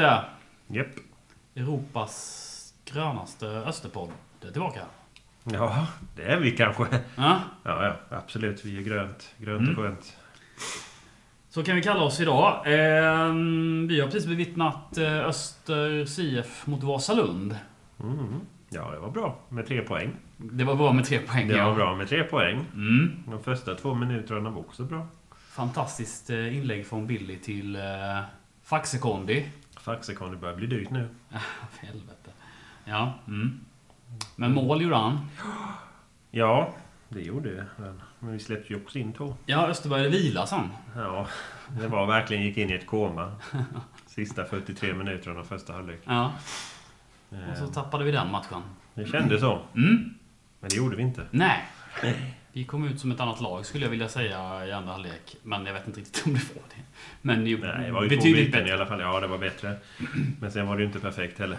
det! Japp. Europas grönaste Österpodd är tillbaka. Ja, det är vi kanske. Ja, Ja, ja, absolut. Vi är grönt. Grönt Mm. och skönt. så kan vi kalla oss idag. Ehm, vi har precis bevittnat eh, Öster CF mot Vasalund. Mm. Ja, det var bra med tre poäng. Det var bra med tre poäng. Det ja. var bra med tre poäng. Mm. De första två minuterna var också bra. Fantastiskt eh, inlägg från Billy till eh, Faxekon, det börjar bli dyrt nu. För helvete. Ja. Mm. Men mål gjorde han. Ja, det gjorde vi. Men- Men vi släppte ju också in två. Ja, Öster började vila sen. Ja, det var verkligen gick in i ett koma. Sista 43 minuterna av första halvlek. Ja. Eh, Och så tappade vi den matchen. Det kändes så. Mm. Men det gjorde vi inte. Nej. Vi kom ut som ett annat lag skulle jag vilja säga i andra halvlek. Men jag vet inte riktigt om det var det. Men det ju Nej, det var ju betydligt byten i bättre. alla fall. Ja, det var bättre. Men sen var det ju inte perfekt heller.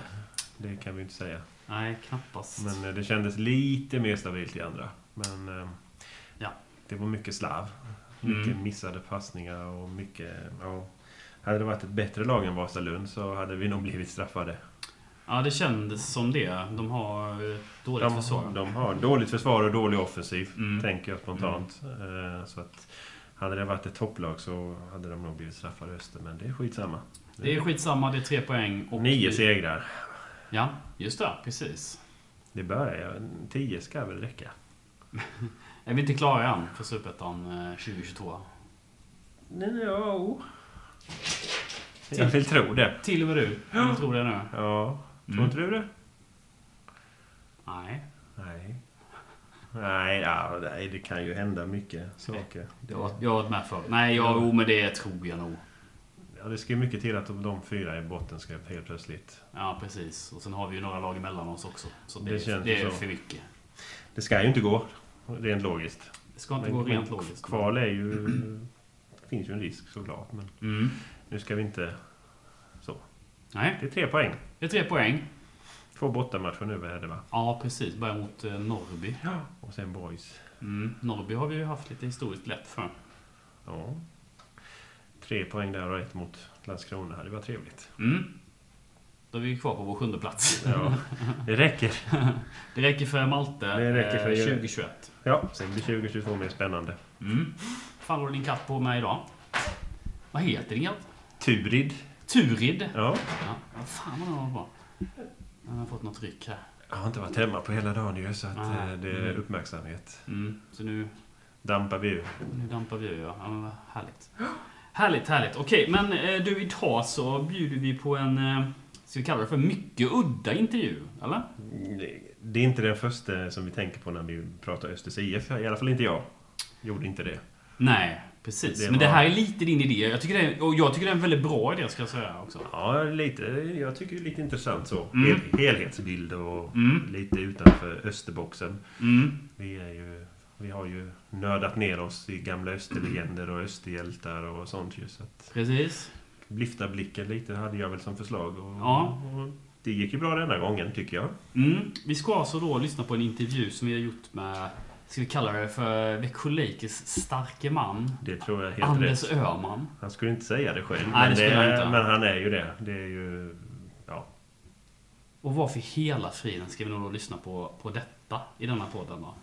Det kan vi inte säga. Nej, knappast. Men eh, det kändes lite mer stabilt i andra. Men eh, Ja. det var mycket slav. Mycket Mm. missade passningar och mycket... Ja. Hade det varit ett bättre lag än Vasalund så hade vi nog blivit straffade. Ja, det kändes som det. De har eh, dåligt De, försvar. de har dåligt försvar och dålig offensiv, Mm. tänker jag spontant. Eh, Så att hade det varit ett topplag så hade de nog blivit straffade Öster, men det är skitsamma. Det är skitsamma, det är tre poäng. Och Nio segrar. Ja, just det. Precis. Det börjar. Tio ska väl räcka. Är vi inte klara än för Superettan eh, 2022? Nej, ja. Jag vill tro det. Till och med du. Jag tror det nu. Ja. Tror inte du det? Nej. Nej. Nej, ja, nej, det kan ju hända mycket saker. Det, Jag, jag har varit med för. Nej, jag, jo, men det tror jag nog. ja, det ska ju mycket till att de, fyra i botten ska helt plötsligt... Ja, precis. Och sen har vi ju några lag emellan oss också. Så det, Det känns det är så. för mycket. Det ska ju inte gå, rent logiskt. Det ska inte Men- gå rent logiskt. Kval är ju... Det finns ju en risk såklart, men Mm. nu ska vi inte... Nej, Det är tre poäng. det är tre poäng. Två bortamatcher nu är det va? Ja, precis. Börjar mot eh, Norrby. Och sen boys. Mm. Norrby har vi ju haft lite historiskt lätt för. Ja. Tre poäng där och ett mot Landskrona. Det var trevligt. Mm. Då är vi kvar på vår sjunde plats. Ja, det räcker. Det räcker för Malte Det räcker för- eh, 2021. Ja, sen blir 2022 mer spännande. Mm. fan håller din katt på med idag? Vad heter din katt? Turid. Turid? Ja. Ja, fan vad den håller på. Den har fått något ryck här. Jag har inte varit hemma på hela dagen ju, så att Nej. eh, det är Mm. uppmärksamhet. Mm. Så nu, Dampar vi ur. nu dampar vi ur ja. ja men vad härligt. Härligt, härligt. Okej, men eh, du idag så bjuder vi på en, eh, ska vi kalla det för mycket udda intervju? Eller? Det är inte den första som vi tänker på när vi pratar Östers IF. I alla fall inte jag. Gjorde inte det. Nej, precis. Det Men det var- här är lite din idé. Jag tycker det är, och jag tycker det är en väldigt bra idé ska jag säga också. Ja, lite, jag tycker det är lite intressant så. Mm. Hel, helhetsbild och Mm. lite utanför Österboxen. Mm. Vi, är ju, vi har ju nördat ner oss i gamla Österlegender och Österhjältar och sånt ju. Så Precis. lyfta blicken lite hade jag väl som förslag. Och, Ja. och det gick ju bra denna gången tycker jag. Mm. Vi ska alltså då lyssna på en intervju som vi har gjort med, ska vi kalla det för Växjö Lakers starke man, Det tror jag helt Anders rätt. Öhman. Han skulle inte säga det själv. Nej, det men, skulle han inte. men han är ju det. Det är ju... Ja. Och varför hela friden ska vi nog lyssna på, på detta i denna podden då?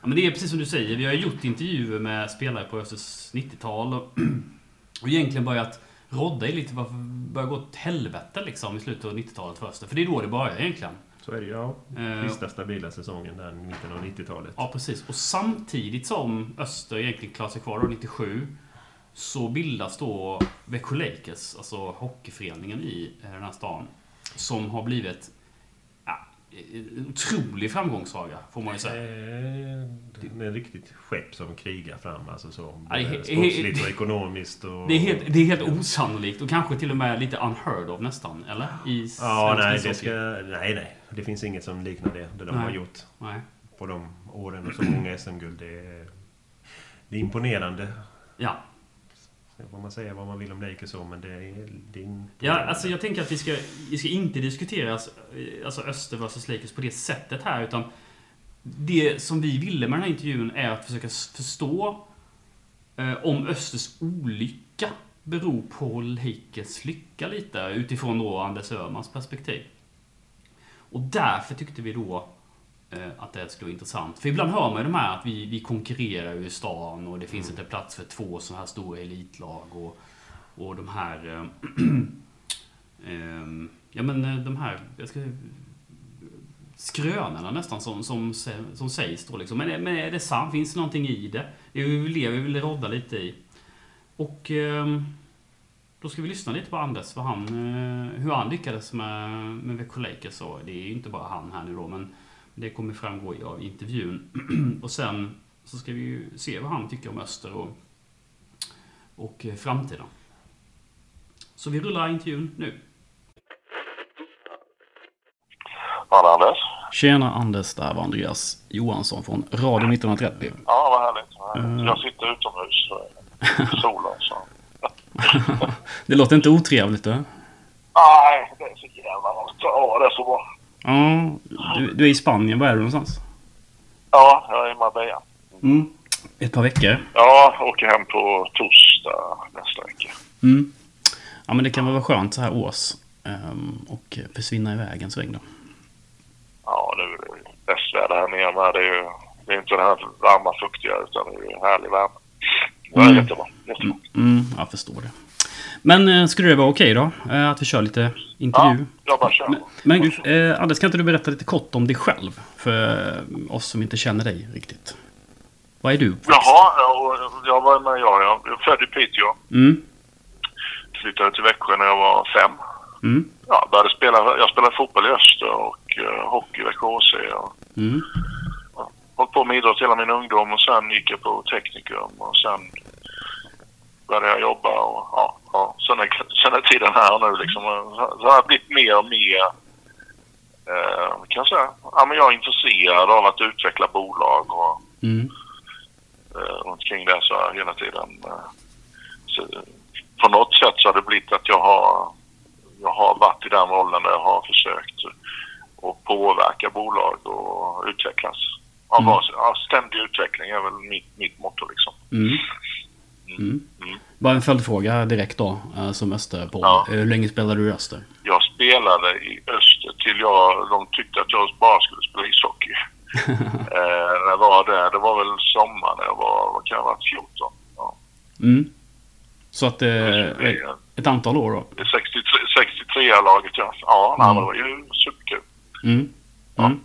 Ja, men det är precis som du säger, vi har gjort intervjuer med spelare på Östers 90-tal och, och egentligen börjat rodda i lite varför det börjar gå åt helvete liksom i slutet av 90-talet för Öster. För det är då det börjar egentligen. Så är det ju. Ja. Eh, Sista stabila säsongen där, mitten av 90-talet. Ja, precis. Och samtidigt som Öster egentligen klarar sig kvar då 97 så bildas då Växjö Lakers, alltså hockeyföreningen i den här stan, som har blivit otrolig framgångssaga, får man ju säga. Eh, Det är riktigt skepp som krigar fram, alltså så. Både he- Sportsligt he- och ekonomiskt och... Det är, helt, det är helt osannolikt och kanske till och med lite unheard of nästan, eller? I Ja, nej, det ska... Nej, nej. Det finns inget som liknar det, det de Nej. har gjort Nej. på de åren och så många SM-guld. Det det är imponerande. Ja. Sen får man säga vad man vill om Lakers så, men det är... din... Ja, alltså jag tänker att vi ska, vi ska inte diskutera alltså, alltså Öster vs Lakers på det sättet här, utan det som vi ville med den här intervjun är att försöka förstå eh, om Östers olycka beror på Lakers lycka lite utifrån då Anders Öhmans perspektiv. Och därför tyckte vi då att det skulle vara intressant. För ibland hör man ju de här att vi, vi konkurrerar i stan och det finns inte plats för två så här stora elitlag och, och de här... Eh, eh, ja men eh, de här... Jag ska, skrönorna nästan som, som, som sägs då liksom. Men, men är det sant? Finns det någonting i det? Det är ju vi lever, vi vill rodda lite i. Och eh, då ska vi lyssna lite på Anders, vad han, eh, hur han lyckades med, med Växjö Lakers. Och det är ju inte bara han här nu då, men det kommer framgå av intervjun. och sen så ska vi ju se vad han tycker om Öster och, och eh, framtiden. Så vi rullar intervjun nu. Ja, Anders. Tjena Anders, det här var Andreas Johansson från Radio 1930. Ja, vad härligt. Jag sitter utomhus i solen. Så. det låter inte otrevligt du? Nej, det är så jävla varmt. Ja, det är så bra. Ja, du, du är i Spanien. Var är du någonstans? Ja, jag är i Marbella. Mm. Ett par veckor? Ja, åker hem på torsdag nästa vecka. Mm. Ja, men det kan väl vara skönt så här års. Um, och försvinna iväg en sväng då. Ja, nu är det bäst väder här nere med. Det är ju det är inte det här varma, fuktiga, utan det är härlig värme. Det är mm. jättebra. jättebra. Mm, jag förstår det. Men eh, skulle det vara okej okay då? Eh, att vi kör lite intervju? Ja, jag bara kör. Men, men du, eh, Anders, kan inte du berätta lite kort om dig själv? För oss som inte känner dig riktigt. Vad är du? Jaha, jag, jag var med, jag, jag är född i Piteå. Mm. Flyttade till Växjö när jag var fem. Mm. Ja, började spela, jag spelade fotboll i Öster och uh, hockey i Växjö HC. Och, mm. hållit på med idrott hela min ungdom och sen gick jag på teknikum och sen började jag jobba och ja, ja sen, är, sen är tiden här nu liksom. Så har jag blivit mer och mer eh, kan jag säga, ja men jag är intresserad av att utveckla bolag och mm. eh, runt kring det så jag hela tiden eh, så, på något sätt så har det blivit att jag har jag har varit i den rollen där jag har försökt att påverka bolag och utvecklas. Mm. Ja, ständig utveckling är väl mitt, mitt motto liksom. Mm. Mm. Mm. Bara en följdfråga direkt då, eh, som Öster på. Ja. Hur länge spelade du i Öster? Jag spelade i Öster till jag, de tyckte att jag bara skulle spela ishockey. eh, när jag var där, det var väl sommar när jag var, vad kan jag ha varit, 14? Ja. Mm. Så att eh, ett antal år då? 63, 63-laget ja. Ja, mm. det var ju superkul. Mm. Ja. Mm.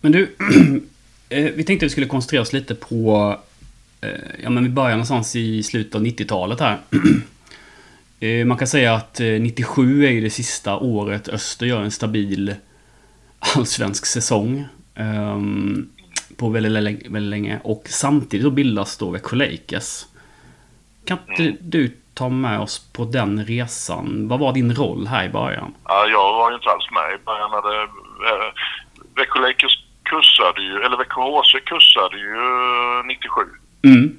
Men du, eh, vi tänkte att vi skulle koncentrera oss lite på Eh, ja, men vi börjar någonstans i slutet av 90-talet här. Eh, man kan säga att 97 eh, är ju det sista året Öster gör en stabil allsvensk säsong. Um, på väldigt, väldigt, länge. Och samtidigt då bildas då Växjö Lakers. Kan inte mm. du ta med oss på den resan? Vad var din roll här i början? Ja, jag var ju inte alls med i början. När det, Växjö Lakers kursade ju, eller Växjö HC kursade ju 97. Mm.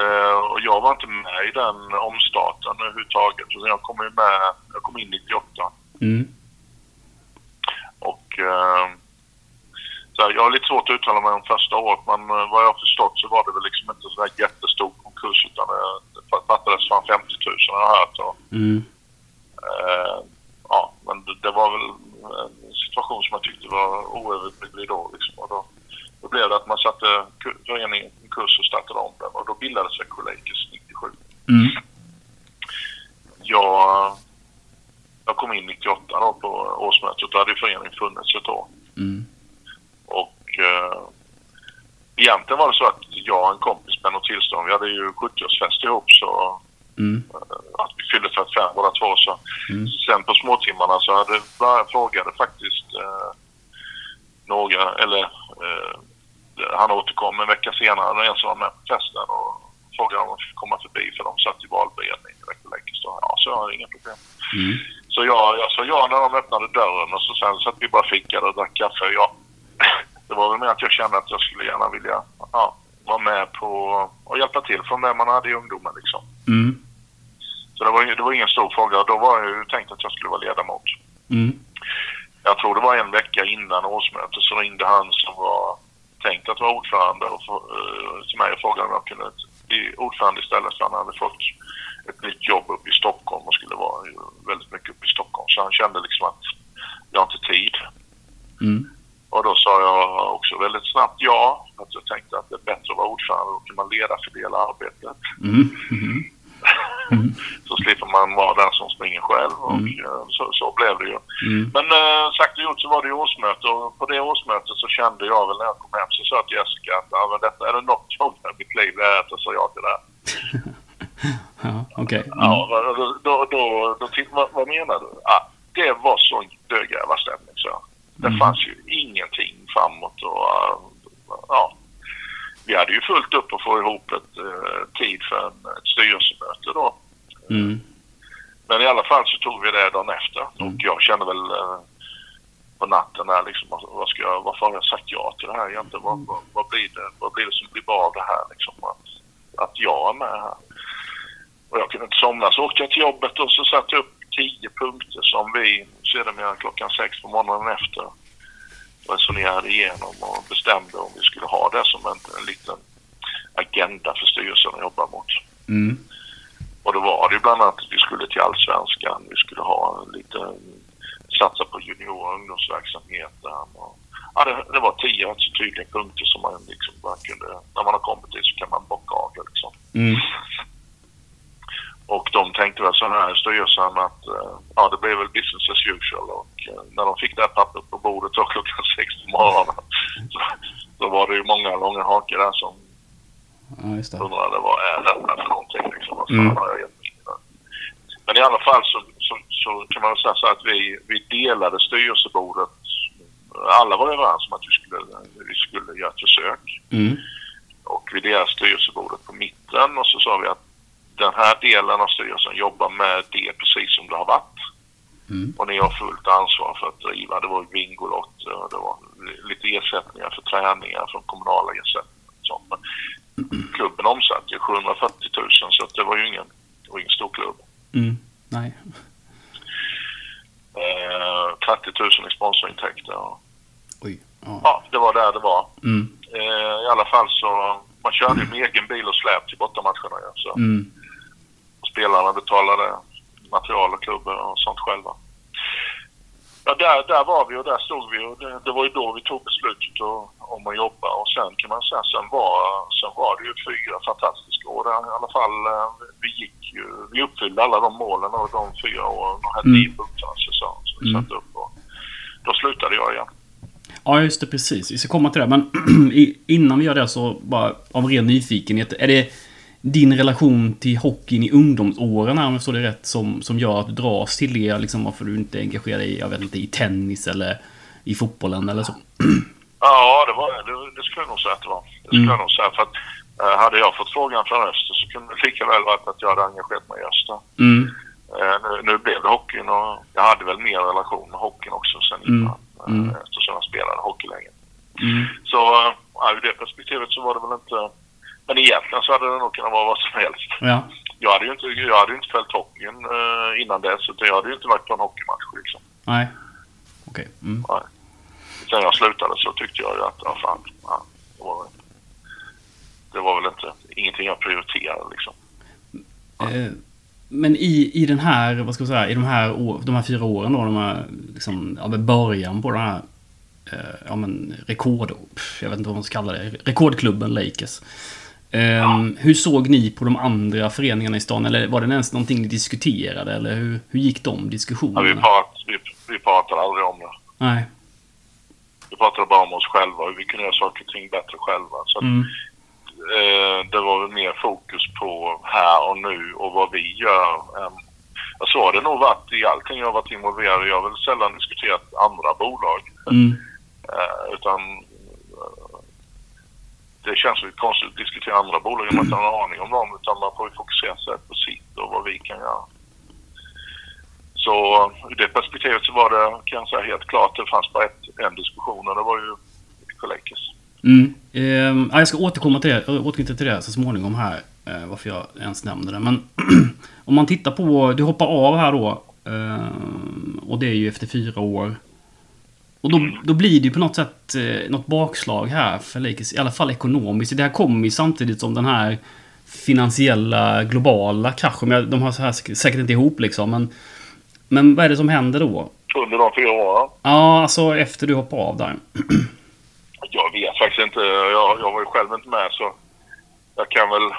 Uh, och jag var inte med i den omstarten överhuvudtaget. Jag kom, med, jag kom in 98. Mm. Och uh, så här, jag har lite svårt att uttala mig om första året men uh, vad jag har förstått så var det väl liksom inte så där jättestor konkurs utan det fattades fan 50 000 har jag hört. Och, mm. ja, men det, det, var väl en situation som jag tyckte var oöverblicklig då. Liksom, och då då blev det att man satte föreningen i kurs och startade om den och då bildades Växjö Lakers 97. Mm. Jag, jag kom in 98 då på årsmötet. Då hade föreningen funnits ett år. Mm. Och eh, egentligen var det så att jag och en kompis med något tillstånd, vi hade ju 70-årsfest ihop så mm. eh, att vi fyllde 45 båda två. Så. Mm. Sen på småtimmarna så hade, frågade faktiskt eh, några, eller han återkom en vecka senare, den som var med på festen och frågade om de fick komma förbi för de satt i valberedning i Växjö Ja, så jag har inga problem. Mm. Så jag, jag sa ja när de öppnade dörren och så sen satt vi bara fikade och drack kaffe. Ja. Det var väl mer att jag kände att jag skulle gärna vilja ja, vara med på och hjälpa till från det man hade i ungdomen liksom. Mm. Så det var, det var ingen stor fråga. Då var jag ju tänkt att jag skulle vara ledamot. Mm. Jag tror det var en vecka innan årsmötet så ringde han som var att vara ordförande och, uh, till mig och frågade om jag kunde bli ordförande istället för han hade fått ett nytt jobb uppe i Stockholm och skulle vara väldigt mycket uppe i Stockholm. Så han kände liksom att jag har inte tid. Mm. Och då sa jag också väldigt snabbt ja. Att jag tänkte att det är bättre att vara ordförande. Då kan man leda fördela arbetet. Mm. Mm. Så slipper man vara den som springer själv. Och Mm. eh, så, så blev det ju. Mm. Men eh, sagt och gjort så var det ju årsmöte och på det årsmötet så kände jag väl när jag kom hem så sa jag till Jessica att ja, men detta är det något jobb i mitt liv det är att jag sa ja till det här. Ja, okej. Mm. Ja, då, då, då, då, vad, vad menar du? Ja, det var sån dödgrävarstämning så. Det Mm. fanns ju ingenting framåt och ja. Vi hade ju fullt upp att få ihop ett eh, tid för en, ett styrelsemöte då. Mm. Men i alla fall så tog vi det dagen efter Mm. och jag kände väl eh, på natten där liksom, vad ska jag, varför har jag sagt ja till det här egentligen? Vad, vad, vad, blir, det, vad blir det som blir bra av det här liksom? Att, att jag är med här. Och jag kunde inte somna så åkte jag till jobbet och så satte jag upp tio punkter som vi sedermera klockan sex på morgonen efter resonerade igenom och bestämde om vi skulle ha det som en, en liten agenda för styrelsen att jobba mot. Mm. Och då var det bland annat att vi skulle till Allsvenskan, vi skulle ha lite, satsa på junior och ungdomsverksamheten. Och, ja, det, det var tio rätt så tydliga punkter som man liksom bara kunde, när man har kommit dit så kan man bocka av det liksom. Mm. Och tänkte väl så här i styrelsen att eh, ja, det blev väl business as usual. Och eh, när de fick det här pappret på bordet då klockan sex på morgonen så, så var det ju många långa hakar där som Ja, just det. undrade vad är detta för någonting liksom. Vad fan Mm. jag? Men i alla fall så, så, så kan man väl säga så att vi, vi delade styrelsebordet. Alla var överens om att vi skulle, vi skulle göra ett försök. Mm. Och vi delade styrelsebordet på mitten och så sa vi att den här delen av styrelsen jobbar med det precis som det har varit. Mm. Och ni har fullt ansvar för att driva. Det var Bingolotter och det var lite ersättningar för träningar från kommunala ersättningar. och sånt. Men klubben omsatte ju 740 000 så det var ju ingen, det var ingen stor klubb. Mm. Nej. Eh, 30 000 i sponsorintäkter. Och, Oj. Ja. ja, det var där det var. Mm. Eh, I alla fall så, man körde ju med egen bil och släp till bortamatcherna. Så. Mm. Spelarna betalade material och klubbor och sånt själva. Ja, där, där var vi och där stod vi och det, det var ju då vi tog beslutet och, om att jobba och sen kan man säga sen var, sen var det ju fyra fantastiska år. där. I alla fall eh, vi gick ju, vi uppfyllde alla de målen och de fyra åren, de här Mm. så, som vi Mm. satte upp och då slutade jag igen. Ja, just det. Precis. Vi ska komma till det. Men innan vi gör det så bara av ren nyfikenhet. Är det din relation till hockeyn i ungdomsåren om jag förstår det rätt, som, som gör att du dras till det? Liksom varför du inte engagerar dig, jag vet inte, i tennis eller i fotbollen eller så? Ja, det, var, det, det skulle jag nog säga att det var. Det skulle Mm. jag nog säga för att eh, hade jag fått frågan från Öster så kunde det lika väl varit att jag hade engagerat mig i Öster. Mm. Eh, nu, nu blev det hockeyn och jag hade väl mer relation med hockeyn också sen Mm. innan. eh, Mm. Eftersom jag spelade hockey länge. Mm. Så eh, ur det perspektivet så var det väl inte... Men egentligen så hade det nog kunnat vara vad som helst. Ja. Jag hade ju inte, jag hade inte följt hockeyn eh, innan dess. Utan jag hade ju inte varit på en hockeymatch liksom. Nej. Okej. Mm. Sen jag slutade så tyckte jag ju att, ja fan, ja, det, var, det var väl inte ingenting jag prioriterade liksom. Eh, Men i, i den här, vad ska jag säga, i de här, år, de här fyra åren då, de här, liksom, ja, början på den här, eh, ja men rekord, jag vet inte vad man ska kalla det, rekordklubben Lakers. Eh, Hur såg ni på de andra föreningarna i stan? Eller var det ens någonting ni diskuterade? Eller hur, hur gick de Ja, vi, diskussionerna? prat, vi, vi pratade aldrig om det. Nej. Vi pratade bara om oss själva och vi kunde göra saker och ting bättre själva. Så att, Mm. eh, det var väl mer fokus på här och nu och vad vi gör. Eh, jag så har det nog varit i allting jag har varit involverad i. Jag har väl sällan diskuterat andra bolag. Mm. Eh, utan det känns ju konstigt att diskutera andra bolag om man inte har en aning om dem. Utan man får ju fokusera sig på sitt och vad vi kan göra. Så ur det perspektivet så var det, kan jag säga helt klart, det fanns bara ett, en diskussion och det var ju Lakers. Mm. Eh, jag ska återkomma till det, återkomma till det så småningom här. Eh, varför jag ens nämnde det. Men om man tittar på, du hoppar av här då. Eh, och det är ju efter fyra år. Och då, då blir det ju på något sätt eh, något bakslag här för Lakers, i alla fall ekonomiskt. Det här kommer ju samtidigt som den här finansiella globala kraschen. De har så här säkert inte ihop liksom. Men, men vad är det som händer då? Under de fyra åren. Ja, alltså efter du hoppar av där. Jag vet faktiskt inte. Jag, jag var ju själv inte med så jag kan väl...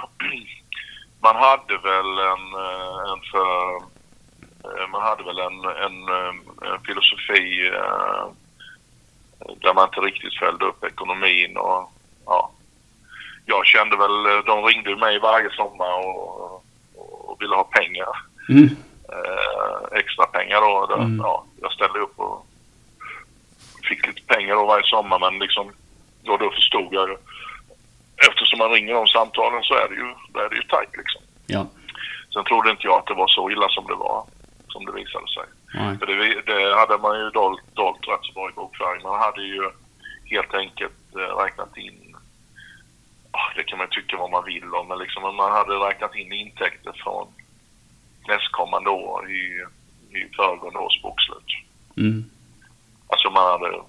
Man hade väl en, eh, en för... eh, Man hade väl en, en, eh, en filosofi eh, där man inte riktigt följde upp ekonomin och ja. Jag kände väl, de ringde mig varje sommar och, och ville ha pengar. Mm. Eh, extra pengar då. Där, Mm. ja, jag ställde upp och fick lite pengar då varje sommar men liksom, då, då förstod jag ju. Eftersom man ringer de samtalen så är det ju, då är det ju tajt liksom. Ja. Sen trodde inte jag att det var så illa som det var, som det visade sig. För det, det hade man ju dolt, dolt rätt så bra i bokföring. Man hade ju helt enkelt eh, räknat in, ah, det kan man tycka vad man vill om, men liksom man hade räknat in intäkter från nästkommande år i, i föregående års bokslut. Mm. Alltså man hade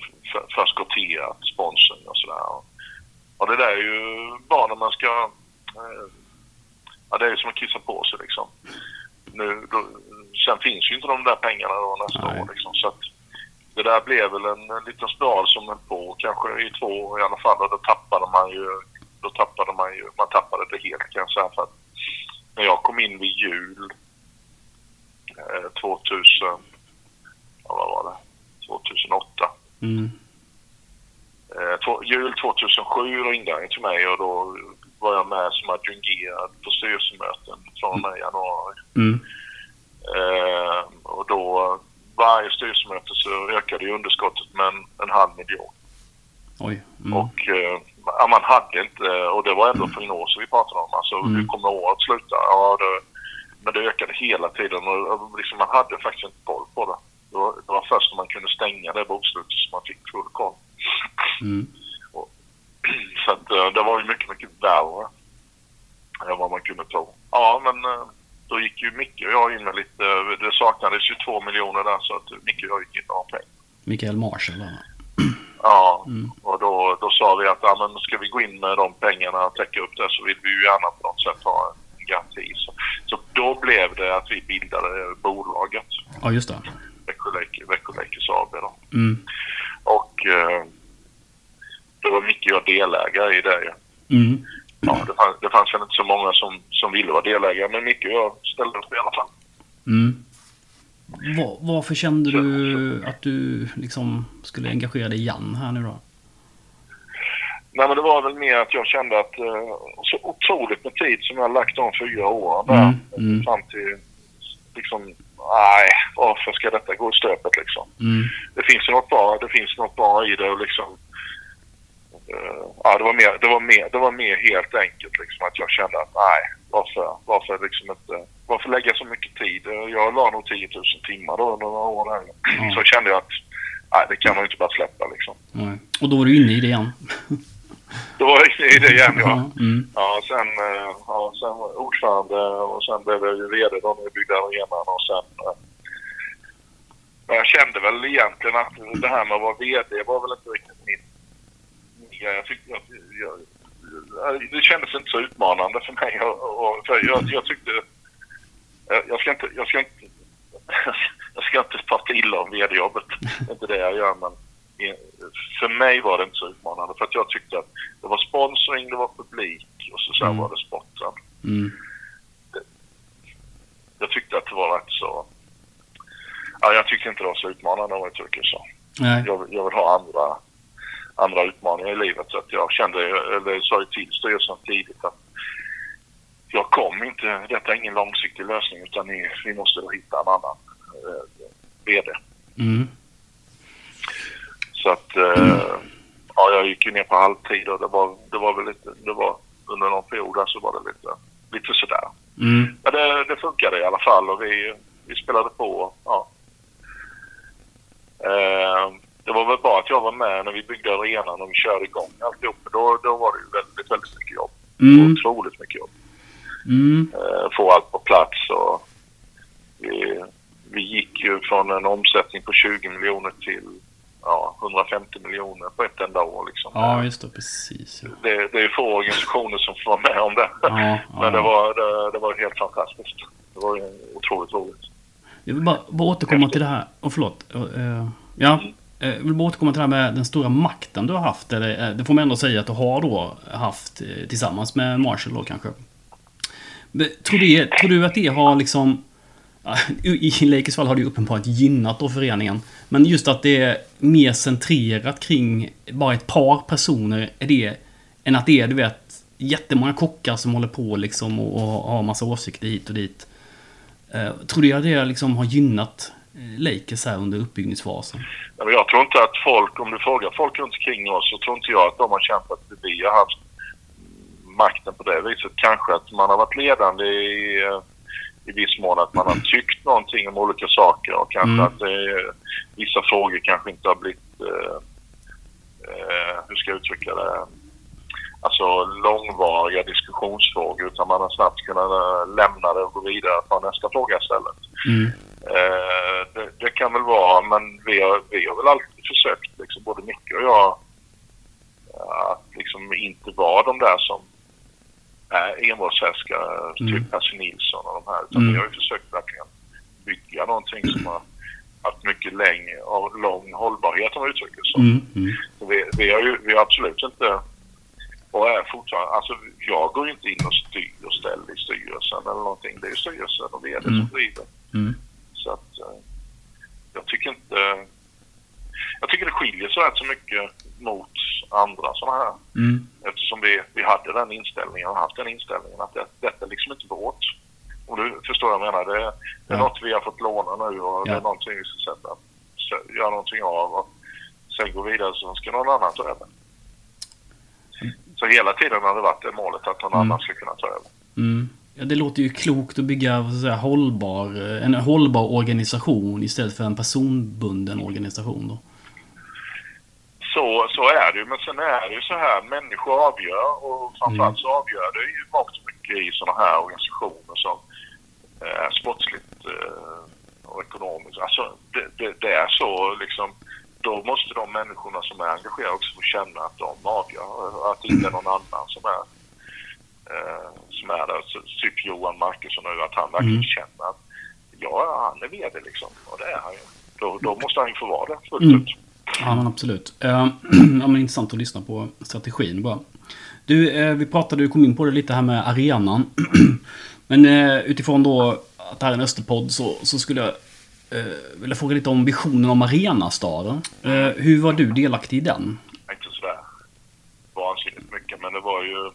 förskotterat sponsring och sådär. Och det där är ju bra när man ska... Eh, ja, det är ju som att kissa på sig liksom. Nu, då, sen finns ju inte de där pengarna då nästa Nej. år liksom. Så att det där blev väl en, en liten spiral som höll på kanske i två år i alla fall. Och då tappade man ju... Då tappade man ju... Man tappade det helt kan jag säga. För att när jag kom in vid jul eh, 2000... Ja, vad var det? 2008. Mm. Eh, två, jul 2007 ringde han till mig och då var jag med som adjungerad på styrelsemöten från och med januari. Mm. Eh, och då varje styrelsemöte så ökade ju underskottet med en, en halv miljon. Oj. Mm. Och eh, man hade inte, och det var ändå prognoser vi pratade om. Alltså Mm. hur kommer året sluta? Ja, det, men det ökade hela tiden och och liksom, man hade faktiskt inte koll på det. Det var, det var först när man kunde stänga det bokslutet som man fick full koll. Mm. Så att, eh, det var ju mycket, mycket värre än vad man kunde tro. Ja, men eh, då gick ju Micke och jag in med lite, det saknades ju två miljoner där så att Micke och jag gick in med de pengarna. Mikael Marshall. va? Ja, Mm. och då, då sa vi att ja, men ska vi gå in med de pengarna och täcka upp det så vill vi ju gärna på något sätt ha en garanti. Så, så då blev det att vi bildade bolaget, Ja, just det. Veckolake- Veckolakers AB. Då. Mm. Och eh, då var Micke och jag delägare i det. Mm. Ja, det, fanns, det fanns väl inte så många som, som ville vara delägare, men Micke och jag ställde upp i alla fall. Mm. Va- varför kände du att du liksom skulle engagera dig igen här nu då? Nej, men det var väl mer att jag kände att eh, så otroligt med tid som jag har lagt de fyra åren där. Mm, mm. Fram till liksom, nej, varför ska detta gå i stöpet liksom? Mm. Det finns ju något bra, det finns något bra i det och liksom. Eh, ja, det var mer, det var mer, det var mer helt enkelt liksom att jag kände att nej, varför, varför liksom inte, varför lägga så mycket tid? Eh, Jag la nog 10 000 timmar då under några år där. Ja. Så kände jag att nej, det kan man inte bara släppa liksom. Nej. Och då var du inne i det igen? Då var jag inne i det igen ja. Mm. Ja, sen, eh, ja, sen ordförande och sen blev jag ju VD då när vi byggde arenan och sen... jag kände väl egentligen att det här med att vara VD var väl inte riktigt min... grej. jag tyckte. Jag, jag, det kändes inte så utmanande för mig och, och för jag, jag tyckte... Jag, ska inte... Jag ska inte jag ska inte prata illa om VD-jobbet. Det är inte det jag gör, men för mig var det inte så utmanande. För att jag tyckte att det var sponsring, det var publik och så, så Mm. var det sporten. Mm. Jag tyckte att det var rätt så... Ja, jag tyckte inte det var så utmanande om jag uttrycker så. Nej. Jag, jag vill ha andra, andra utmaningar i livet. Så att jag kände, eller sa ju till styrelsen tidigt att jag kom inte, detta är ingen långsiktig lösning utan ni, vi måste hitta en annan eh, VD. Mm. Så att eh, ja, jag gick ju ner på halvtid och det var, det var väl lite, det var under någon period där så var det lite, lite sådär. Mm. Men det, det funkade i alla fall och vi, vi spelade på. Ja. Eh, det var väl bra att jag var med när vi byggde arenan och vi körde igång alltihop. Då, då var det ju väldigt, väldigt mycket jobb. Mm. Otroligt mycket jobb. Mm. Eh, få allt på plats och vi, vi gick ju från en omsättning på 20 miljoner till ja, 150 miljoner på ett enda år. Liksom. Ja, just det. Precis. Ja. Det, det är få organisationer som får vara med om det. Ja, Men det ja. var, det, det var helt fantastiskt. Det var otroligt roligt. Jag vill bara, bara återkomma till det här. Oh, förlåt. Eh, ja. Eh, jag vill bara återkomma till det här med den stora makten du har haft. Eller, eh, det får man ändå säga att du har då haft eh, tillsammans med Marshall då kanske. Men Tror du, tror du att det har liksom... I Lakers fall har det ju uppenbart gynnat då föreningen. Men just att det är mer centrerat kring bara ett par personer. Är det, än att det är, du vet, jättemånga kockar som håller på liksom och, och har massa åsikter hit och dit. Eh, tror du att det liksom har gynnat Lakers här under uppbyggnadsfasen? Jag tror inte att folk, om du frågar folk runt omkring oss, så tror inte jag att de har känt att vi har haft makten på det viset. Kanske att man har varit ledande i, eh, i viss mån, att man har tyckt någonting om olika saker och kanske Mm. att är- vissa frågor kanske inte har blivit, eh, eh, hur ska jag uttrycka det, alltså långvariga diskussionsfrågor utan man har snabbt kunnat eh, lämna det och gå vidare på nästa fråga istället. Mm. Eh, det, det kan väl vara, men vi har, vi har väl alltid försökt, liksom, både Micke och jag, att liksom inte vara de där som är envåldshärskare, Mm. typ Percy Nilsson och de här. Utan Mm. vi har ju försökt verkligen bygga någonting som har haft mycket längre och lång hållbarhet om man uttrycker så. Mm. Mm. Så Vi, vi, har ju vi har absolut inte, och är fortfarande, alltså jag går inte in och styr och ställer i styrelsen eller någonting. Det är ju styrelsen och vd Mm. som driver. Mm. Så att eh, jag tycker inte... Jag tycker det skiljer sig rätt så mycket mot andra sådana här. Mm. Eftersom vi, vi hade den inställningen och haft den inställningen att det, detta är liksom inte vårt. Om du förstår vad jag menar. Det, det är Ja. något vi har fått låna nu och det Ja. är någonting vi ska sätta, sä- göra någonting av och sen gå vidare så ska någon annan ta över. Så hela tiden har det varit det målet att någon Mm. annan ska kunna ta över. Mm. Ja, det låter ju klokt att bygga ska jag säga, hållbar, eh, en hållbar organisation istället för en personbunden organisation. Då. Så, så är det ju. Men sen är det ju så här, människor avgör och framförallt så avgör det ju mångt och mycket i sådana här organisationer som eh, är sportsligt eh, och ekonomiskt. Alltså det, det, det är så liksom. Då måste de människorna som är engagerade också få känna att de avgör. Att det inte är någon annan som är, eh, som är där. Så, typ Johan Markusson nu, att han verkligen Mm. känner att ja, han är VD liksom. Och det är han ju. Då, då måste han ju få vara det fullt Mm. ut. Ja, men absolut. Eh, ja, men intressant att lyssna på strategin bara. Du, eh, vi pratade, du kom in på det lite här med arenan. men eh, utifrån då att det här är en Österpodd så, så skulle jag eh, vilja fråga lite om visionen om arenastaden. Eh, hur var du delaktig i den? inte sådär vansinnigt mycket, men det var ju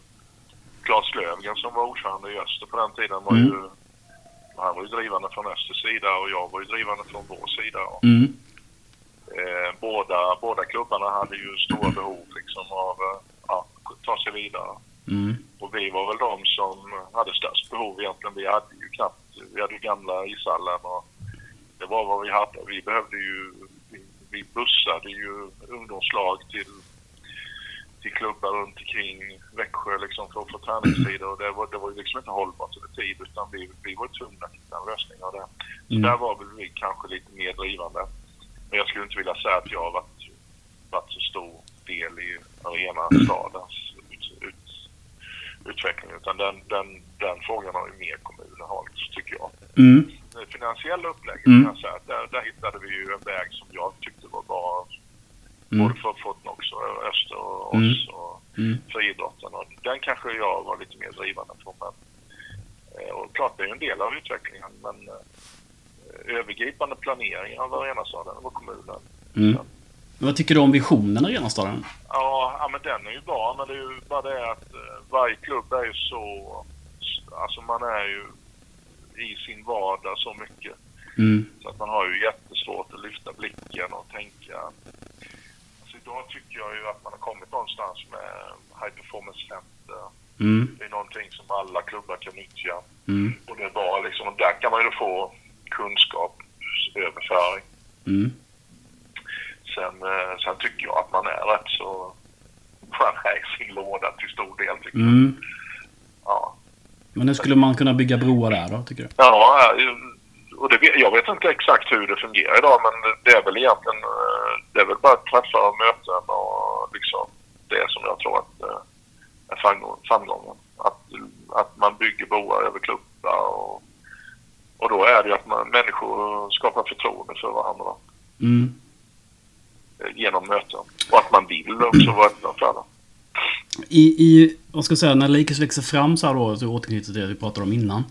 Claes Löfgren som var ordförande i Öster på den tiden. Var Mm. ju, han var ju drivande från Östers sida och jag var ju drivande från vår sida. Mm. eh, båda, båda klubbarna hade ju stora behov liksom av eh, ja, ta sig vidare. Mm. Och vi var väl de som hade störst behov egentligen. Vi hade ju knappt, vi hade ju gamla ishallen och det var vad vi hade. Vi behövde ju, vi, vi bussade ju ungdomslag till, till klubbar runt omkring Växjö liksom för att få träningstider och det var, det var ju liksom inte hållbart över tid utan vi, vi var tvungna att hitta en lösning av det. Så Mm. där var väl vi kanske lite mer drivande. Men jag skulle inte vilja säga att jag har varit, varit så stor del i arenastadens ut, ut, utveckling. Utan den, den, den frågan har ju mer kommunen hållit, tycker jag. Mm. Det finansiella upplägget Mm. kan jag säga att där, där hittade vi ju en väg som jag tyckte var bra. Mm. Både för Fortnox och Öster och Mm. oss och Mm. för idrotten. Och den kanske jag var lite mer drivande på. Men, eh, och klart, det är en del av utvecklingen. Men eh, övergripande planering av arenastaden var kommunen. Mm. Vad tycker du om visionen arenastaden? Ja, ja, men den är ju bra. Men det är ju bara det att eh, varje klubb är ju så... Alltså man är ju i sin vardag så mycket. Mm. Så att man har ju jättesvårt att lyfta blicken och tänka. Idag tycker jag ju att man har kommit någonstans med High Performance Center. Mm. Det är någonting som alla klubbar kan nyttja. Mm. Och det är bra liksom. Och där kan man ju få kunskapsöverföring. Mm. Sen, eh, sen tycker jag att man är rätt så... Är i sin låda till stor del tycker jag. Mm. Ja. Men hur skulle man kunna bygga broar där då, tycker du? Ja, och det, jag vet inte exakt hur det fungerar idag men det är väl egentligen... eh, det är väl bara träffar och möten och liksom det som jag tror att eh, är framgång, framgången. Att, att man bygger broar över klubbar och, och då är det ju att man, människor skapar förtroende för varandra Mm. eh, genom möten. Och att man vill också vara öppen för det. I, i, vad ska jag säga, när Lakers växer fram så här då, så återknyter till det vi pratade om innan.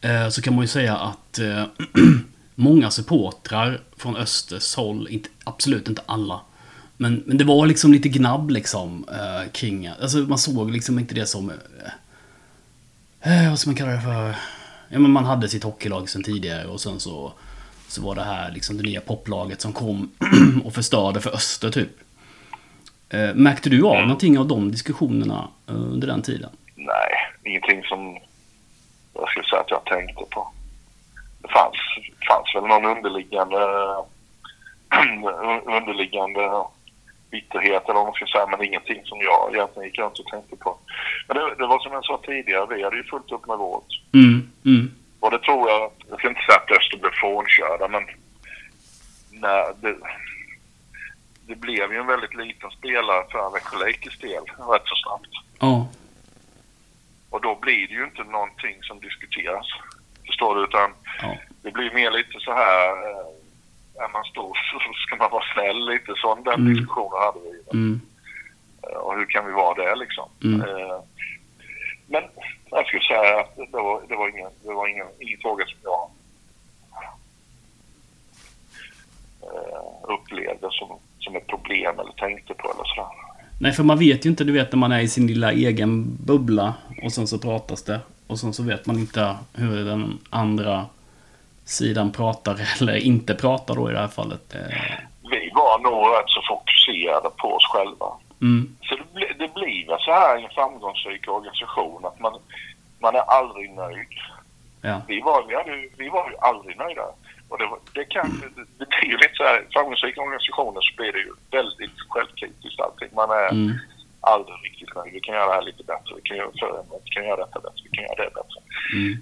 Eh, så kan man ju säga att eh, många supportrar från Östers håll, inte, absolut inte alla. Men, men det var liksom lite gnabb liksom eh, kring, alltså man såg liksom inte det som, eh, eh, vad ska man kalla det för? Ja men man hade sitt hockeylag sedan tidigare och sen så, så var det här liksom det nya poplaget som kom och förstörde för Öster typ. Eh, märkte du av någonting av de diskussionerna under den tiden? Nej, ingenting som jag skulle säga att jag tänkte på. Det fanns, fanns väl någon underliggande underliggande bitterhet eller vad man ska säga, men ingenting som jag egentligen gick runt och tänkte på. Men det, det var som jag sa tidigare, vi hade ju fullt upp med vårt. Mm, mm, Och det tror jag, jag ska inte säga att Öster blev frånkörda, men nej, det, det blev ju en väldigt liten spelare för Växjö Lakers del rätt så snabbt. ja, Och då blir det ju inte någonting som diskuteras. Förstår du? Utan ja, det blir mer lite så här, eh, är man stor så ska man vara snäll lite. Sån den Mm. diskussionen hade vi. mm, Eh, Och hur kan vi vara det liksom? Mm. Eh, Men jag skulle säga att det var, det var, ingen, det var ingen, ingen fråga som jag upplevde som, som ett problem eller tänkte på eller sådär. Nej, för man vet ju inte, du vet när man är i sin lilla egen bubbla och sen så pratas det. Och sen så vet man inte hur den andra sidan pratar eller inte pratar då i det här fallet. Vi var nog rätt så fokuserade på oss själva. Mm, Så det, bli, det blir så här i en framgångsrik organisation att man, man är aldrig nöjd. ja, Vi var, vi, hade, vi var ju aldrig nöjda. Och det, det, kan, det, blir ju lite så här, framgångsrika organisationer så blir det ju väldigt självkritiskt allting. Man är mm, aldrig riktigt nöjd. Vi kan göra det här lite bättre, vi kan göra, förändra, vi kan göra detta bättre, vi kan göra det bättre. mm,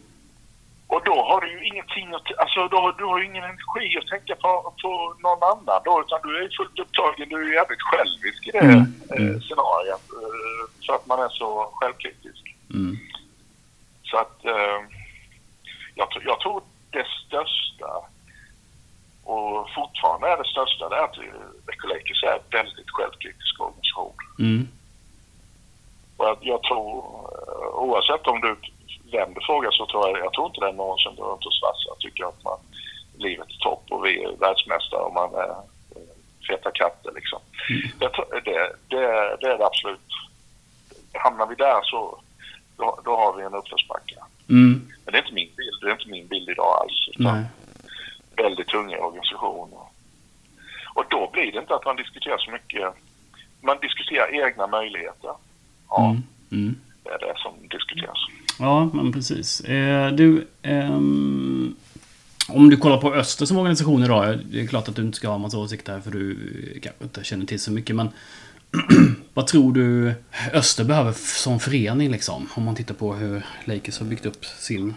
Och då har du ju ingenting att, alltså då, du har ju ingen energi att tänka på, på någon annan då, utan du är ju fullt upptagen, du är jävligt självisk i det Mm, eh, scenariot. Eh, för att man är så självkritisk. mm, Så att eh, jag, jag tror det största och fortfarande är det största det att Lakers är en väldigt självkritisk organisation. mm, Och jag, jag tror, eh, oavsett om du vem du frågar så tror jag, jag tror inte det är någon som går runt och svassar och tycker att man, livet är topp och vi är världsmästare och man är eh, feta katter liksom. Jag tror, det, det, det är det absolut. Hamnar vi där så då, då har vi en uppförsbacke. mm, Men det är inte min bild, det är inte min bild idag alls. Väldigt tunga organisationer. Och då blir det inte att man diskuterar så mycket. Man diskuterar egna möjligheter. Ja, mm, mm. det är det som diskuteras. Ja, men precis. Eh, du, ehm, om du kollar på Öster som organisation idag. Det är klart att du inte ska ha en massa åsikter här för du kanske inte känner till så mycket. Men vad tror du Öster behöver som förening liksom? Om man tittar på hur Lakers har byggt upp sin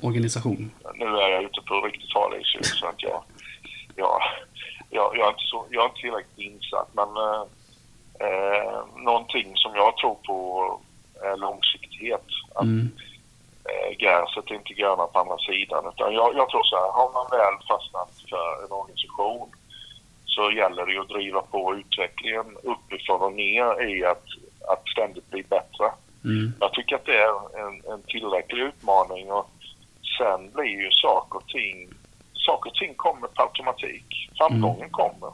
organisation. Nu är jag ute på riktigt hal is så att jag, jag, jag, jag, är inte så, jag är inte tillräckligt insatt. Men eh, eh, någonting som jag tror på är långsiktighet. Att Mm, eh, gräset är inte gröna på andra sidan. Utan jag, jag tror så här, har man väl fastnat för en organisation så gäller det ju att driva på utvecklingen uppifrån och ner i att, att ständigt bli bättre. mm, Jag tycker att det är en, en tillräcklig utmaning och sen blir ju saker och ting, saker och ting kommer på automatik. Framgången kommer.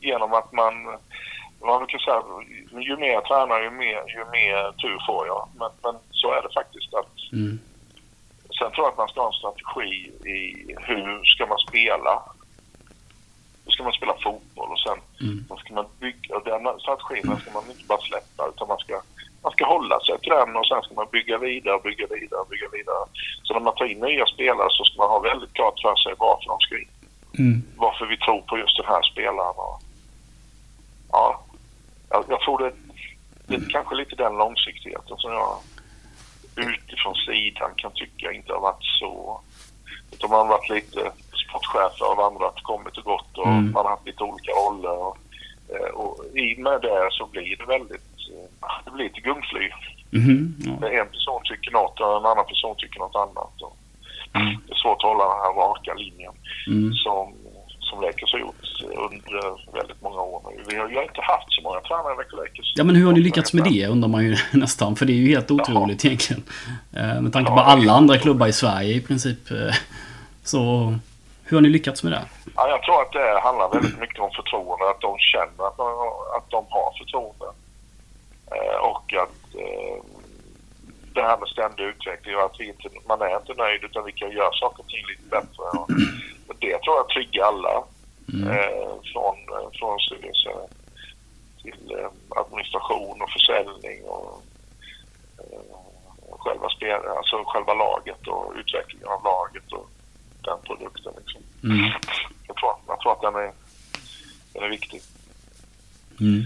Genom att man, man brukar säga, ju mer jag tränar ju mer, ju mer tur får jag. Men, men så är det faktiskt att mm, Sen tror jag att man ska ha en strategi i hur ska man spela. Hur ska man spela fotboll och sen mm, ska man bygga, den strategin ska man inte bara släppa utan man ska, man ska hålla sig till den och sen ska man bygga vidare, bygga vidare, bygga vidare. Så när man tar in nya spelare så ska man ha väldigt klart för sig varför de ska in. mm, Varför vi tror på just den här spelaren. Och, ja, jag, jag tror det, det är kanske lite den långsiktigheten som jag utifrån sidan kan tycka inte har varit så. Utan man har varit lite sportchefer har vandrat, kommit och gått och Mm. man har haft lite olika roller. Och, eh, och i och med det så blir det väldigt, det blir ett gungfly. Mhm, ja. En person tycker något och en annan person tycker något annat. Och Mm. det är svårt att hålla den här raka linjen Mm. som, som Lakers har gjort under väldigt många år nu. Vi har ju inte haft så många tränare i Lakers. Ja men hur har ni lyckats med det undrar man ju nästan. För det är ju helt otroligt egentligen. Eh, Med tanke på alla andra klubbar i Sverige i princip. eh, Så hur har ni lyckats med det? Ja, jag tror att det handlar väldigt mycket om förtroende. Att de känner att de, att de har förtroende. Eh, och att eh, det här med ständig utveckling och att vi inte, man är inte nöjd utan vi kan göra saker och ting lite bättre. Och, det tror jag triggar alla. Eh, från, från styrelse till administration och försäljning och själva, spel, alltså själva laget och utvecklingen av laget och den produkten. Liksom. Mm. Jag, tror, jag tror att den är, den är viktig. Mm.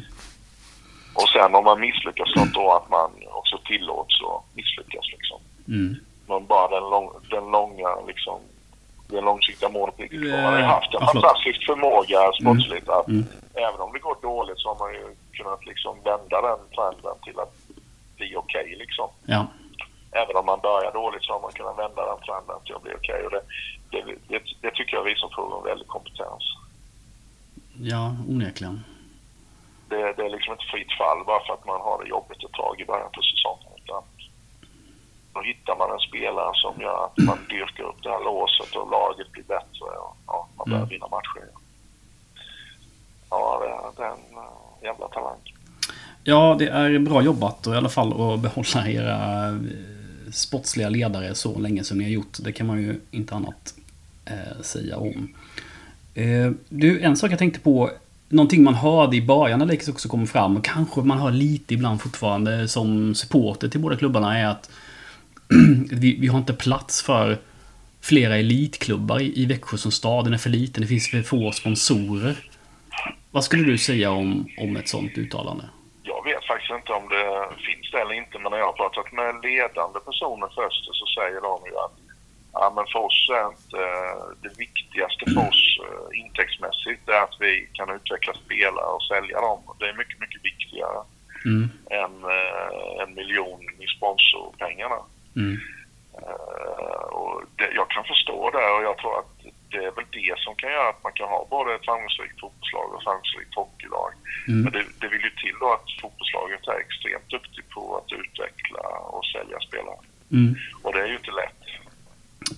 Och sen om man misslyckas något då att man också tillåts att misslyckas. Liksom. Mm. Men bara den, lång, den långa liksom, den långsiktiga målet riktigt kvar. Man har ju haft en fantastisk förmåga sportsligt att Mm. även om det går dåligt så har man ju kunnat liksom vända den trenden till att bli okej liksom. Ja. Även om man börjar dåligt så har man kunnat vända den trenden till att bli okej. Och det, det, det, det tycker jag visar på en väldig kompetens. Ja, onekligen. Det, det är liksom inte fritt fall bara för att man har det jobbigt ett tag i början på säsongen. Utan då hittar man en spelare som gör att man dyrkar upp det här låset och laget blir bättre och ja, man börjar Mm. vinna matcher. Ja, det, det är en uh, jävla talang. Ja, det är bra jobbat och i alla fall att behålla era eh, sportsliga ledare så länge som ni har gjort. Det kan man ju inte annat eh, säga om. Eh, du, en sak jag tänkte på. Någonting man hörde i början när Lakers också kom fram och kanske man hör lite ibland fortfarande som supporter till båda klubbarna är att vi, vi har inte plats för flera elitklubbar i, i Växjö som stad. Den är för liten, det finns för få sponsorer. Vad skulle du säga om, om ett sånt uttalande? Jag vet faktiskt inte om det finns det eller inte, men när jag har pratat med ledande personer först så säger de ju att ja, men för oss är inte eh, det viktigaste för oss eh, intäktsmässigt är att vi kan utveckla spelare och sälja dem. Det är mycket, mycket viktigare Mm, än eh, en miljon i sponsorpengarna. mm, och det, jag kan förstå det och jag tror att det är väl det som kan göra att man kan ha både ett framgångsrikt fotbollslag och ett framgångsrikt hockeylag. mm. Men det, det vill ju till då att fotbollslaget är extremt duktigt på att utveckla och sälja spelare. Mm. Och det är ju inte lätt.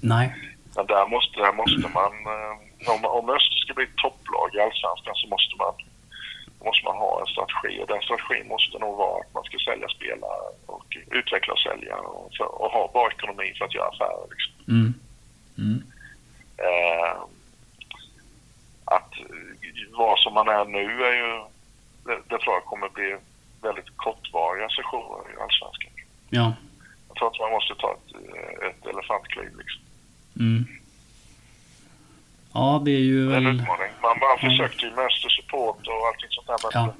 Nej. Men där måste, där måste man, eh, om, om Öster ska bli ett topplag i Allsvenskan så måste man, måste man ha en strategi. Och den strategin måste nog vara att man ska sälja spelare och utveckla och sälja och, för, och ha bra ekonomi för att göra affärer. Liksom. Mm. Mm. Eh, att eh, vad som man är nu är ju, det, det tror jag kommer bli väldigt kortvariga sessioner i Allsvenskan. Ja. Tror att man måste ta ett, eh, ett elefantkliv liksom. Mm. Ja, det är ju Det är en väl... utmaning. Man bara Mm. försökte ju med support och allting sånt där. Men Ja.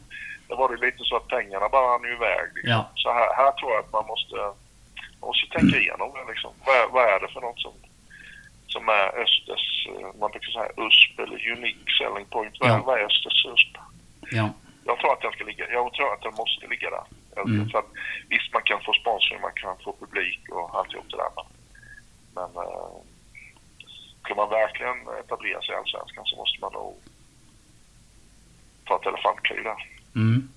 det var det lite så att pengarna bara rann iväg. Liksom. Ja. Så här, här tror jag att man måste, man måste tänka igenom det. Liksom. Vad, är- vad är det för något som, som är Östers, eh, man brukar säga USP eller Unique Selling Point. Vad, Ja. vad är Östers USP? Ja. Jag tror att den ska ligga, jag tror att den måste ligga där. Mm. För att, visst, man kan få sponsring, man kan få publik och alltihop det där. Men, men eh, ska man verkligen etablera sig i Allsvenskan så måste man nog ta ett elefantkliv där. Mm.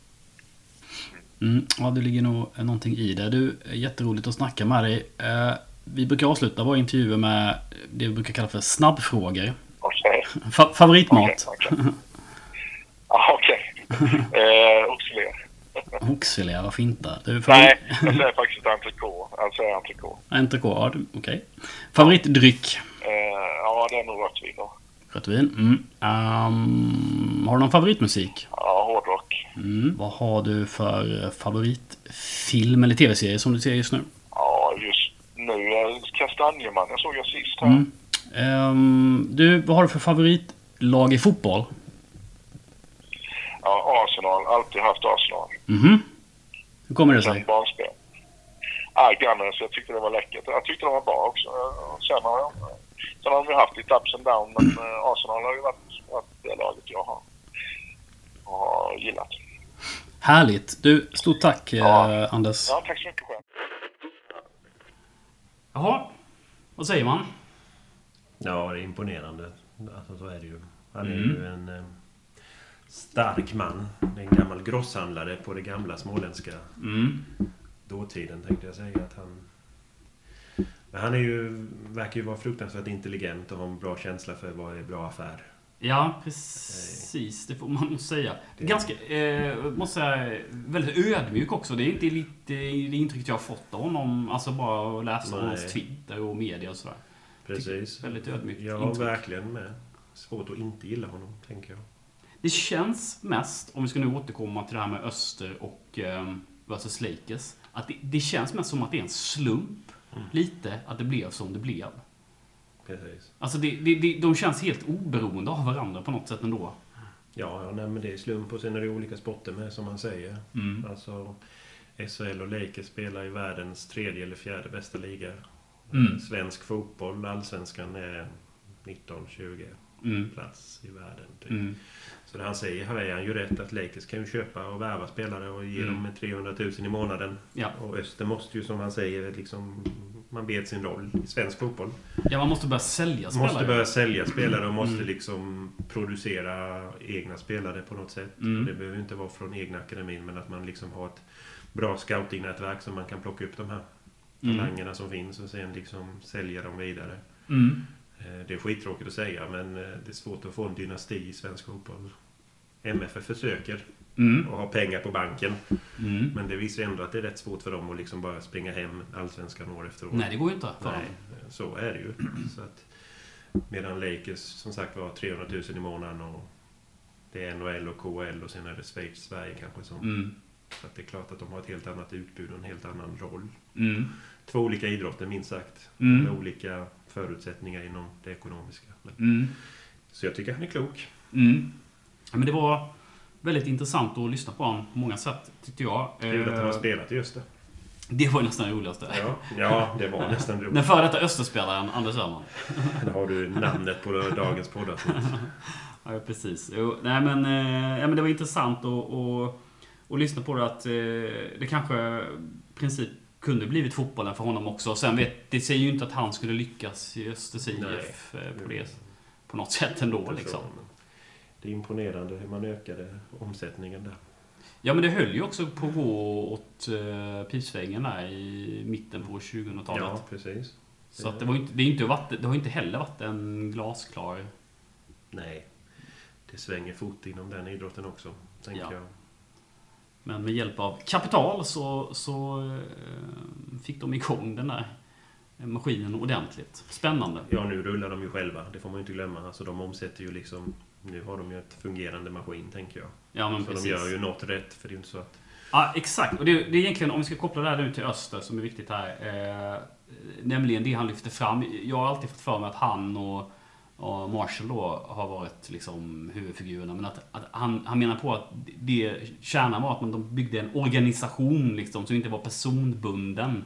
Mm. Ja, det ligger nog någonting i det. Du, jätteroligt att snacka med dig. Eh, vi brukar avsluta våra intervjuer med det vi brukar kalla för snabbfrågor. Okej. Fa- favoritmat? Okej. okej. Ja, okej. Eh, Oxfilé. Oxfilé, varför inte? Du, Nej, jag säger faktiskt inte entrecote. Jag säger entrecote. Entrecote, ja, okej. Favoritdryck? Eh, ja, det är nog rött vin då. Rött vin. Mm. Ehm, har du någon favoritmusik? Ja, hårdrock. Mm. Vad har du för eh, favoritfilm eller tv-serie som du ser just nu? Ja, just nu är Kastanjemannen såg jag sist här. Mm. Ehm, du, vad har du för favoritlag i fotboll? Ja, Arsenal. Alltid haft Arsenal. Mhm. Hur kommer det Sen sig? barnspel. Ah, Gunners, jag tyckte det var läckert. Jag tyckte de var bra också. Sen har jag sen har de ju haft lite ups and down men eh, Arsenal har ju varit, varit det laget jag har, har gillat. Härligt. Du, stort tack Ja. eh, Anders. Ja, tack så mycket själv. Jaha. Vad säger man? Ja, det är imponerande. Alltså, så är det ju. Han är Mm. ju en eh, stark man. En gammal grosshandlare på det gamla småländska Mm. dåtiden tänkte jag säga. Att han, men han är ju, verkar ju vara fruktansvärt intelligent och har en bra känsla för vad är bra affär. Ja, precis. Det får man nog säga. Det- Ganska, eh, måste säga, väldigt ödmjuk också. Det är inte lite det intrycket jag har fått av honom. Alltså bara att läsa Nej. hans Twitter och media och sådär. Precis. Väldigt ödmjukt Jag har intryck. verkligen med. Svårt att inte gilla honom, tänker jag. Det känns mest, om vi ska nu återkomma till det här med Öster och eh, versus Lakers. Att det, det känns mest som att det är en slump. Mm. Lite att det blev som det blev. Precis. Alltså det, det, det, de känns helt oberoende av varandra på något sätt ändå. Ja, ja nej, men det är slump och sen är det olika sporter med, som man säger. Mm. Alltså, SHL och Lakers spelar i världens tredje eller fjärde bästa liga. Mm. Svensk fotboll, allsvenskan, är 19-20 Mm. plats i världen. Typ. Mm. Så det han säger här är han ju rätt att Lakers kan ju köpa och värva spelare och ge Mm. dem 300 000 i månaden. Ja. Och Öster måste ju som han säger liksom man vet sin roll i svensk fotboll. ja, man måste börja sälja spelare. Måste börja sälja spelare och måste Mm. liksom producera egna spelare på något sätt. Mm. Det behöver inte vara från egna akademin men att man liksom har ett bra scoutingnätverk så man kan plocka upp de här Mm. talangerna som finns och sen liksom sälja dem vidare. Mm. Eh, Det är skittråkigt att säga men eh, det är svårt att få en dynasti i svensk fotboll. MFF försöker Mm. och har pengar på banken. Mm. Men det visar ändå att det är rätt svårt för dem att liksom bara springa hem allsvenskan år efter år. Nej, det går ju inte för Nej, dem. så är det ju. Så att, medan Lakers som sagt var 300 000 i månaden och det är NHL och KL och sen är det Schweiz, Sverige kanske som... Mm. Så att det är klart att de har ett helt annat utbud och en helt annan roll. Mm. Två olika idrotter minst sagt. Mm. Med olika förutsättningar inom det ekonomiska. Men, Mm. så jag tycker han är klok. Men det var väldigt intressant att lyssna på honom på många sätt, tyckte jag. Kul att han har Eh, spelat i Öster. Det var nästan det roligaste. Ja, ja, det var nästan Den roligt. före detta Österspelaren Anders Öhman. Där har du namnet på dagens poddavsnitt. Ja, precis. Jo, nej, men, eh, ja, men det var intressant att, att, att lyssna på det att eh, det kanske i princip kunde blivit fotbollen för honom också. Sen vet, det säger ju inte att han skulle lyckas i Östers IF på, det, på något sätt ändå. Liksom. Det är imponerande hur man ökade omsättningen där. Ja, men det höll ju också på att gå åt eh, pipsvängen där i mitten på 2000-talet. Ja, precis. Så att det, var inte, det, inte varit, det har inte heller varit en glasklar... Nej. Det svänger fort inom den idrotten också, tänker Ja. jag. Men med hjälp av kapital så, så eh, fick de igång den där maskinen ordentligt. Spännande. Ja, nu rullar de ju själva. Det får man ju inte glömma. Alltså, de omsätter ju liksom... Nu har de ju ett fungerande maskin, tänker jag. Ja, men Så precis. de gör ju något rätt, för det är inte så att... Ja, exakt. Och det, det är egentligen, om vi ska koppla det här nu till Öster, som är viktigt här. Eh, nämligen det han lyfter fram. Jag har alltid fått för mig att han och, och Marshall då har varit liksom huvudfigurerna. Men att, att han, han menar på att det, kärnan var att man, de byggde en organisation liksom, som inte var personbunden.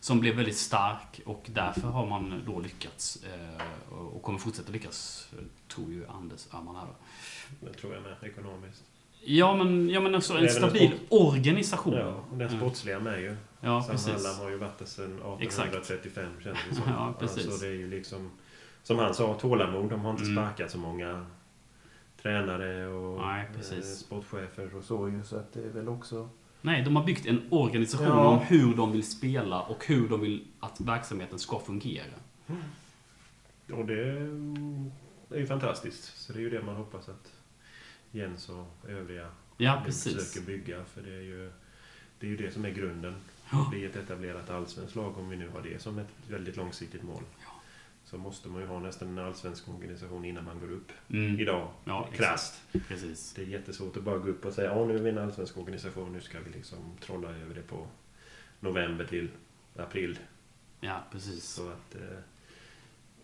Som blev väldigt stark och därför har man då lyckats eh, och kommer fortsätta lyckas, tror ju Anders Öhman här då. Det tror jag med, ekonomiskt. Ja men, ja, men också en stabil organisation. Ja, den sportsliga med ju. Ja, Sam precis. Hallam har ju varit där sedan 1835, känns det som. Ja, precis. Alltså, det är ju liksom... Som han sa, tålamod. De har inte Mm. sparkat så många tränare och Nej, eh, sportchefer och så ju. Så att det är väl också... Nej, de har byggt en organisation Ja. om hur de vill spela och hur de vill att verksamheten ska fungera. Och det är ju fantastiskt. Så det är ju det man hoppas att Jens och övriga Ja, försöker bygga. För det är ju det, är ju det som är grunden. Att bli ett etablerat allsvenskt lag, om vi nu har det som ett väldigt långsiktigt mål. Så måste man ju ha nästan en allsvensk organisation innan man går upp. Mm. Idag, Ja, krasst. Precis. Det är jättesvårt att bara gå upp och säga ja nu är vi en allsvensk organisation, nu ska vi liksom trolla över det på november till april. Ja, precis. Så att eh,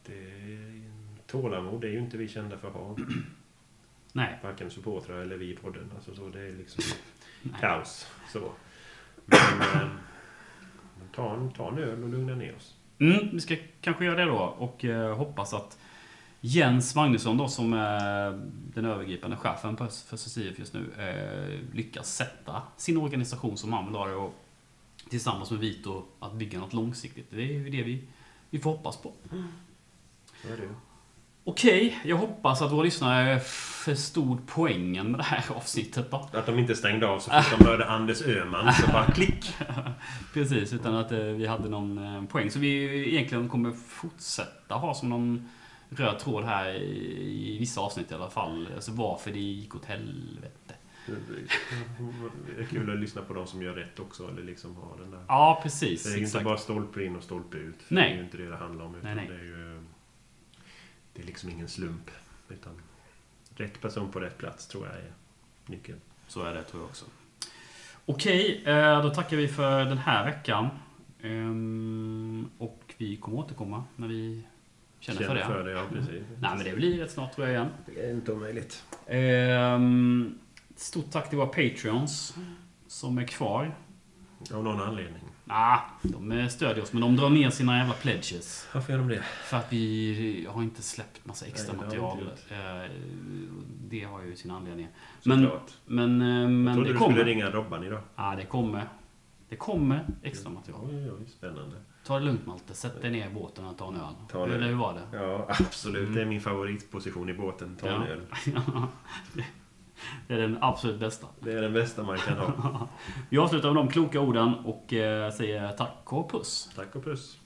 det, tålamod det är ju inte vi kända för att ha. Nej. Varken supportrar eller vi i podden. Alltså så det är liksom kaos. Så. Men, eh, ta, en, ta en öl och lugna ner oss. Mm, vi ska kanske göra det då och eh, hoppas att Jens Magnusson då som är den övergripande chefen för SSIF just nu eh, lyckas sätta sin organisation som han vill ha det och tillsammans med Vito att bygga något långsiktigt. Det är ju det vi, vi får hoppas på. Mm. Så är det. Okej, jag hoppas att våra lyssnare förstod poängen med det här avsnittet då. Att de inte stängde av så fort de hörde Anders Öhman, så bara klick. Precis, utan att eh, vi hade någon eh, poäng. Så vi egentligen kommer fortsätta ha som någon röd tråd här i, vissa avsnitt i alla fall. Alltså varför det gick åt helvete. Det är kul att lyssna på de som gör rätt också, eller liksom har den där. Ja, precis. Det är inte exakt. bara stolpe in och stolpe ut. Nej. Det är ju inte det det handlar om. Utan Nej, nej. Det är ju... Det är liksom ingen slump. Utan rätt person på rätt plats tror jag är nyckeln. Så är det tror jag också. Okej, eh, då tackar vi för den här veckan. Ehm, Och vi kommer återkomma när vi känner för det. för det, ja precis. Nej, men det blir rätt snart tror jag igen. Det är inte omöjligt. Ehm, Stort tack till våra Patreons som är kvar. Av någon anledning. Ah, de eh, stödjer oss, men de drar ner sina jävla pledges. Varför gör de det? För att vi har inte släppt massa extra Nej, det har material. Eh, Det har ju sina anledningar. Men, Såklart. men, eh, Jag men trodde det du skulle ringa Robban idag. Ja, det kommer. Det kommer extra material. Oj, oj, spännande. Ta det lugnt Malte, sätt dig ner i båten och ta en öl. Ta en öl. Eller hur var det? Ja, absolut. Mm. Det är min favoritposition i båten. Ta en Ja. öl. det är den absolut bästa. Det är den bästa man kan ha. Vi avslutar med de kloka orden och eh, säger tack och puss. Tack och puss.